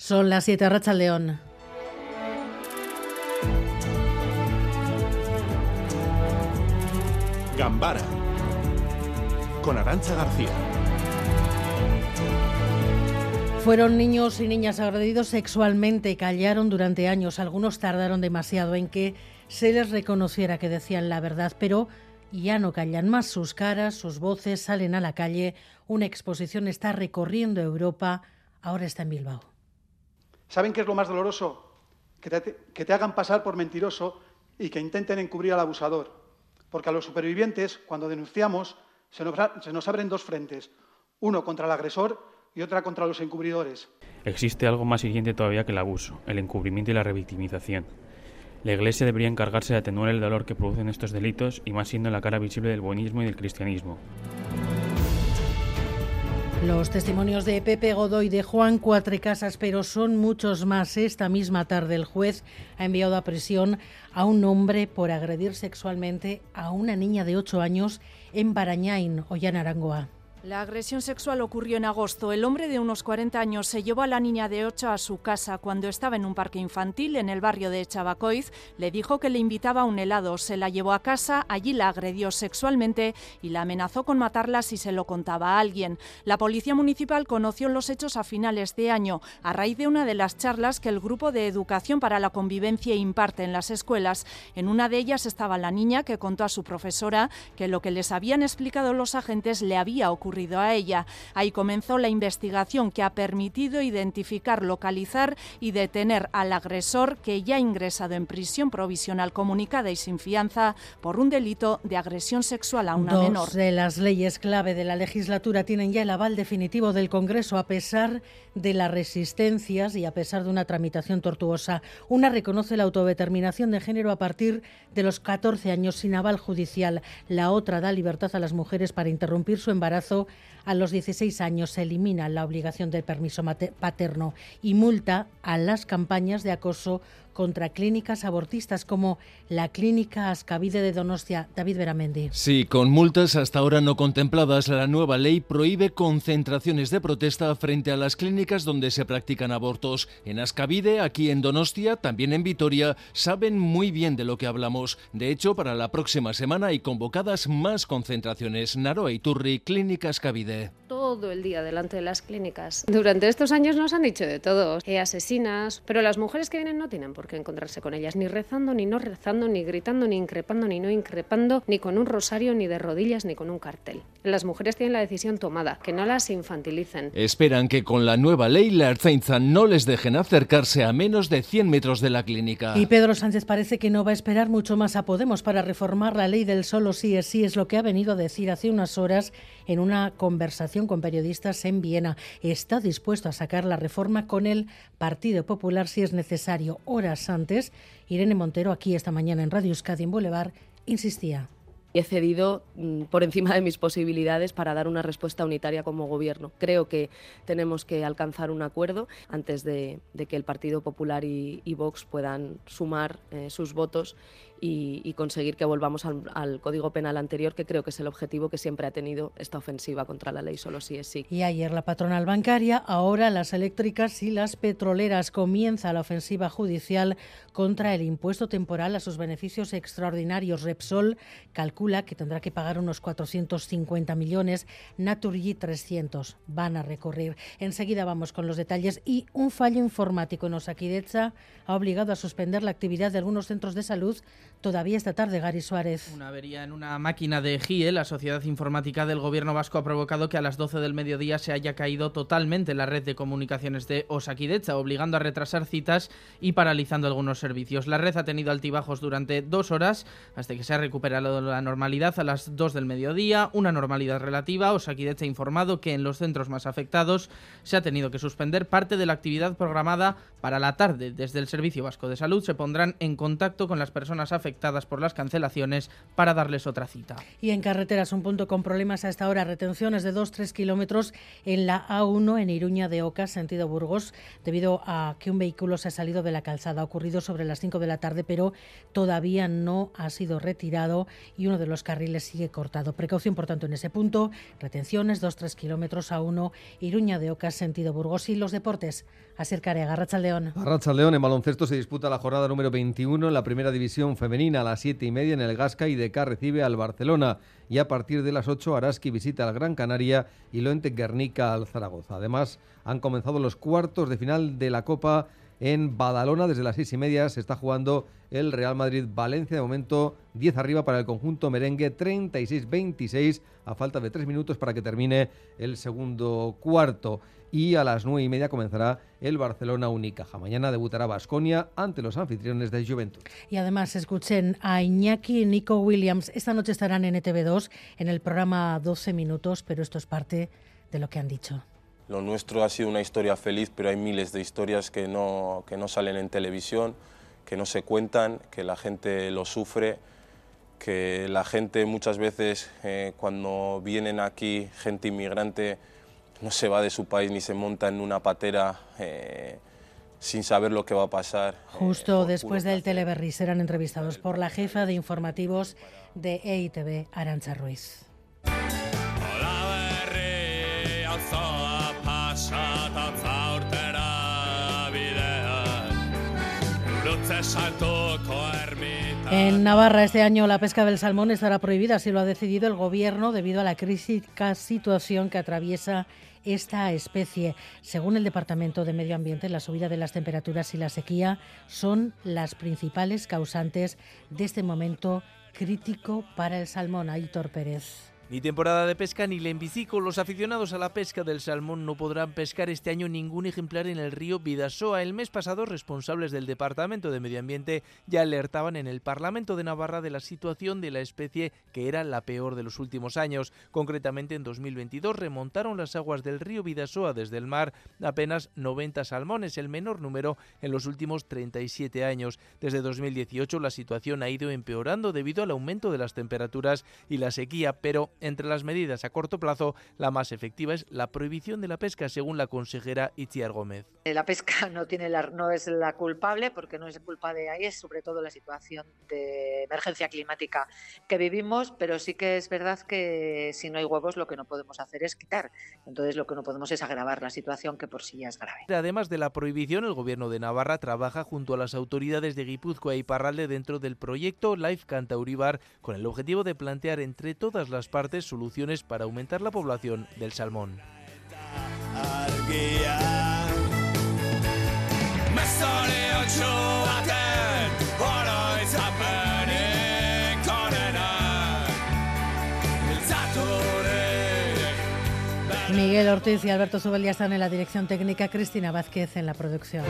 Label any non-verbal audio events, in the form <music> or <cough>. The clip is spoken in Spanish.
Son las 7 Racha León. Gambara con Arancha García. Fueron niños y niñas agredidos sexualmente, callaron durante años, algunos tardaron demasiado en que se les reconociera que decían la verdad, pero ya no callan más sus caras, sus voces salen a la calle, una exposición está recorriendo Europa, ahora está en Bilbao. ¿Saben qué es lo más doloroso? Que te, hagan pasar por mentiroso y que intenten encubrir al abusador. Porque a los supervivientes, cuando denunciamos, se nos, se nos abren dos frentes. Uno contra el agresor y otra contra los encubridores. Existe algo más hiriente todavía que el abuso, el encubrimiento y la revictimización. La Iglesia debería encargarse de atenuar el dolor que producen estos delitos y más siendo la cara visible del buenismo y del cristianismo. Los testimonios de Pepe Godoy de Juan Cuatrecasas, pero son muchos más. Esta misma tarde el juez ha enviado a prisión a un hombre por agredir sexualmente a una niña de 8 años en Barañain, Ollana Arangoa. La agresión sexual ocurrió en agosto. El hombre de unos 40 años se llevó a la niña de 8 a su casa cuando estaba en un parque infantil en el barrio de Chabacoiz. Le dijo que le invitaba a un helado. Se la llevó a casa, allí la agredió sexualmente y la amenazó con matarla si se lo contaba a alguien. La policía municipal conoció los hechos a finales de año, a raíz de una de las charlas que el Grupo de Educación para la Convivencia imparte en las escuelas. En una de ellas estaba la niña que contó a su profesora que lo que les habían explicado los agentes le había ocurrido a ella. Ahí comenzó la investigación que ha permitido identificar, localizar y detener al agresor que ya ha ingresado en prisión provisional comunicada y sin fianza por un delito de agresión sexual a una Dos menor. de las leyes clave de la legislatura tienen ya el aval definitivo del Congreso a pesar de las resistencias y a pesar de una tramitación tortuosa. Una reconoce la autodeterminación de género a partir de los 14 años sin aval judicial. La otra da libertad a las mujeres para interrumpir su embarazo a los 16 años se elimina la obligación del permiso paterno y multa a las campañas de acoso contra clínicas abortistas como la clínica Ascavide de Donostia. David Beramendi. Sí, con multas hasta ahora no contempladas, la nueva ley prohíbe concentraciones de protesta frente a las clínicas donde se practican abortos. En Ascavide, aquí en Donostia, también en Vitoria, saben muy bien de lo que hablamos. De hecho, para la próxima semana hay convocadas más concentraciones. Naroa Turri, Clínica Ascavide. Todo el día delante de las clínicas. Durante estos años nos han dicho de todo, eh, asesinas, pero las mujeres que vienen no tienen por qué encontrarse con ellas, ni rezando, ni no rezando, ni gritando, ni increpando, ni no increpando, ni con un rosario, ni de rodillas, ni con un cartel. Las mujeres tienen la decisión tomada, que no las infantilicen. Esperan que con la nueva ley la Ertzaintza no les dejen acercarse a menos de 100 metros de la clínica. Y Pedro Sánchez parece que no va a esperar mucho más a Podemos para reformar la ley del solo sí es sí, es lo que ha venido a decir hace unas horas en una conversación con periodistas en Viena. Está dispuesto a sacar la reforma con el Partido Popular si es necesario. Horas antes, Irene Montero, aquí esta mañana en Radio Euskadi en Boulevard, insistía he cedido mm, por encima de mis posibilidades para dar una respuesta unitaria como gobierno. Creo que tenemos que alcanzar un acuerdo antes de, que el Partido Popular y, Vox puedan sumar eh, sus votos y, conseguir que volvamos al, Código Penal anterior, que creo que es el objetivo que siempre ha tenido esta ofensiva contra la ley solo si es sí. Y ayer la patronal bancaria, ahora las eléctricas y las petroleras. Comienza la ofensiva judicial contra el impuesto temporal a sus beneficios extraordinarios. Repsol calcula que tendrá que pagar unos 450 millones, Naturgy 300. Van a recorrer. Enseguida vamos con los detalles y un fallo informático en Osakidecha ha obligado a suspender la actividad de algunos centros de salud todavía esta tarde, Gary Suárez. Una avería en una máquina de GIE, la sociedad informática del gobierno vasco, ha provocado que a las 12 del mediodía se haya caído totalmente la red de comunicaciones de Osakidecha, obligando a retrasar citas y paralizando algunos servicios. La red ha tenido altibajos durante dos horas hasta que se ha recuperado la normalidad a las 2 del mediodía, una normalidad relativa. Osakidecha ha informado que en los centros más afectados se ha tenido que suspender parte de la actividad programada para la tarde. Desde el Servicio Vasco de Salud se pondrán en contacto con las personas afectadas afectadas por las cancelaciones para darles otra cita. Y en carreteras, un punto con problemas a esta hora, retenciones de 2-3 kilómetros en la A1 en Iruña de Oca, sentido Burgos, debido a que un vehículo se ha salido de la calzada. Ha ocurrido sobre las 5 de la tarde, pero todavía no ha sido retirado y uno de los carriles sigue cortado. Precaución, por tanto, en ese punto. Retenciones, 2-3 kilómetros a 1, Iruña de Oca, sentido Burgos. Y los deportes, Asir Carega, León. León, en baloncesto se disputa la jornada número 21 en la primera división femenina a las 7 y media en el Gasca y Deca recibe al Barcelona. Y a partir de las 8, Araski visita al Gran Canaria y Loente Guernica al Zaragoza. Además, han comenzado los cuartos de final de la Copa en Badalona. Desde las seis y media se está jugando el Real Madrid-Valencia. De momento, 10 arriba para el conjunto merengue, 36-26 a falta de tres minutos para que termine el segundo cuarto. Y a las nueve y media comenzará el Barcelona Unicaja. Mañana debutará Basconia ante los anfitriones de Juventud. Y además escuchen a Iñaki y Nico Williams. Esta noche estarán en ETV2 en el programa 12 minutos, pero esto es parte de lo que han dicho. Lo nuestro ha sido una historia feliz, pero hay miles de historias que no, que no salen en televisión, que no se cuentan, que la gente lo sufre, que la gente muchas veces eh, cuando vienen aquí, gente inmigrante, no se va de su país ni se monta en una patera eh, sin saber lo que va a pasar. Eh, Justo después del Teleberry serán entrevistados por la jefa de informativos de EITB, Arancha Ruiz. En Navarra este año la pesca del salmón estará prohibida, así lo ha decidido el gobierno debido a la crítica situación que atraviesa esta especie. Según el Departamento de Medio Ambiente, la subida de las temperaturas y la sequía son las principales causantes de este momento crítico para el salmón. Aitor Pérez. Ni temporada de pesca ni lenvicico. Los aficionados a la pesca del salmón no podrán pescar este año ningún ejemplar en el río Vidasoa. El mes pasado, responsables del Departamento de Medio Ambiente ya alertaban en el Parlamento de Navarra de la situación de la especie que era la peor de los últimos años. Concretamente, en 2022 remontaron las aguas del río Vidasoa desde el mar apenas 90 salmones, el menor número en los últimos 37 años. Desde 2018 la situación ha ido empeorando debido al aumento de las temperaturas y la sequía, pero entre las medidas a corto plazo, la más efectiva es la prohibición de la pesca, según la consejera Itziar Gómez. Eh, la pesca <laughs> no, tiene la, no es la culpable, porque no es culpa de ahí, es sobre todo la situación de emergencia climática que vivimos, pero sí que es verdad que si no hay huevos lo que no podemos hacer es quitar. Entonces lo que no podemos es agravar la situación que por sí ya es grave. Además de la prohibición, el gobierno de Navarra trabaja junto a las autoridades de Guipúzcoa y Parralde dentro del proyecto Life Cantauribar con el objetivo de plantear entre todas las partes soluciones para aumentar la población del salmón. Miguel Ortiz y Alberto Subeldía están en la dirección técnica, Cristina Vázquez en la producción.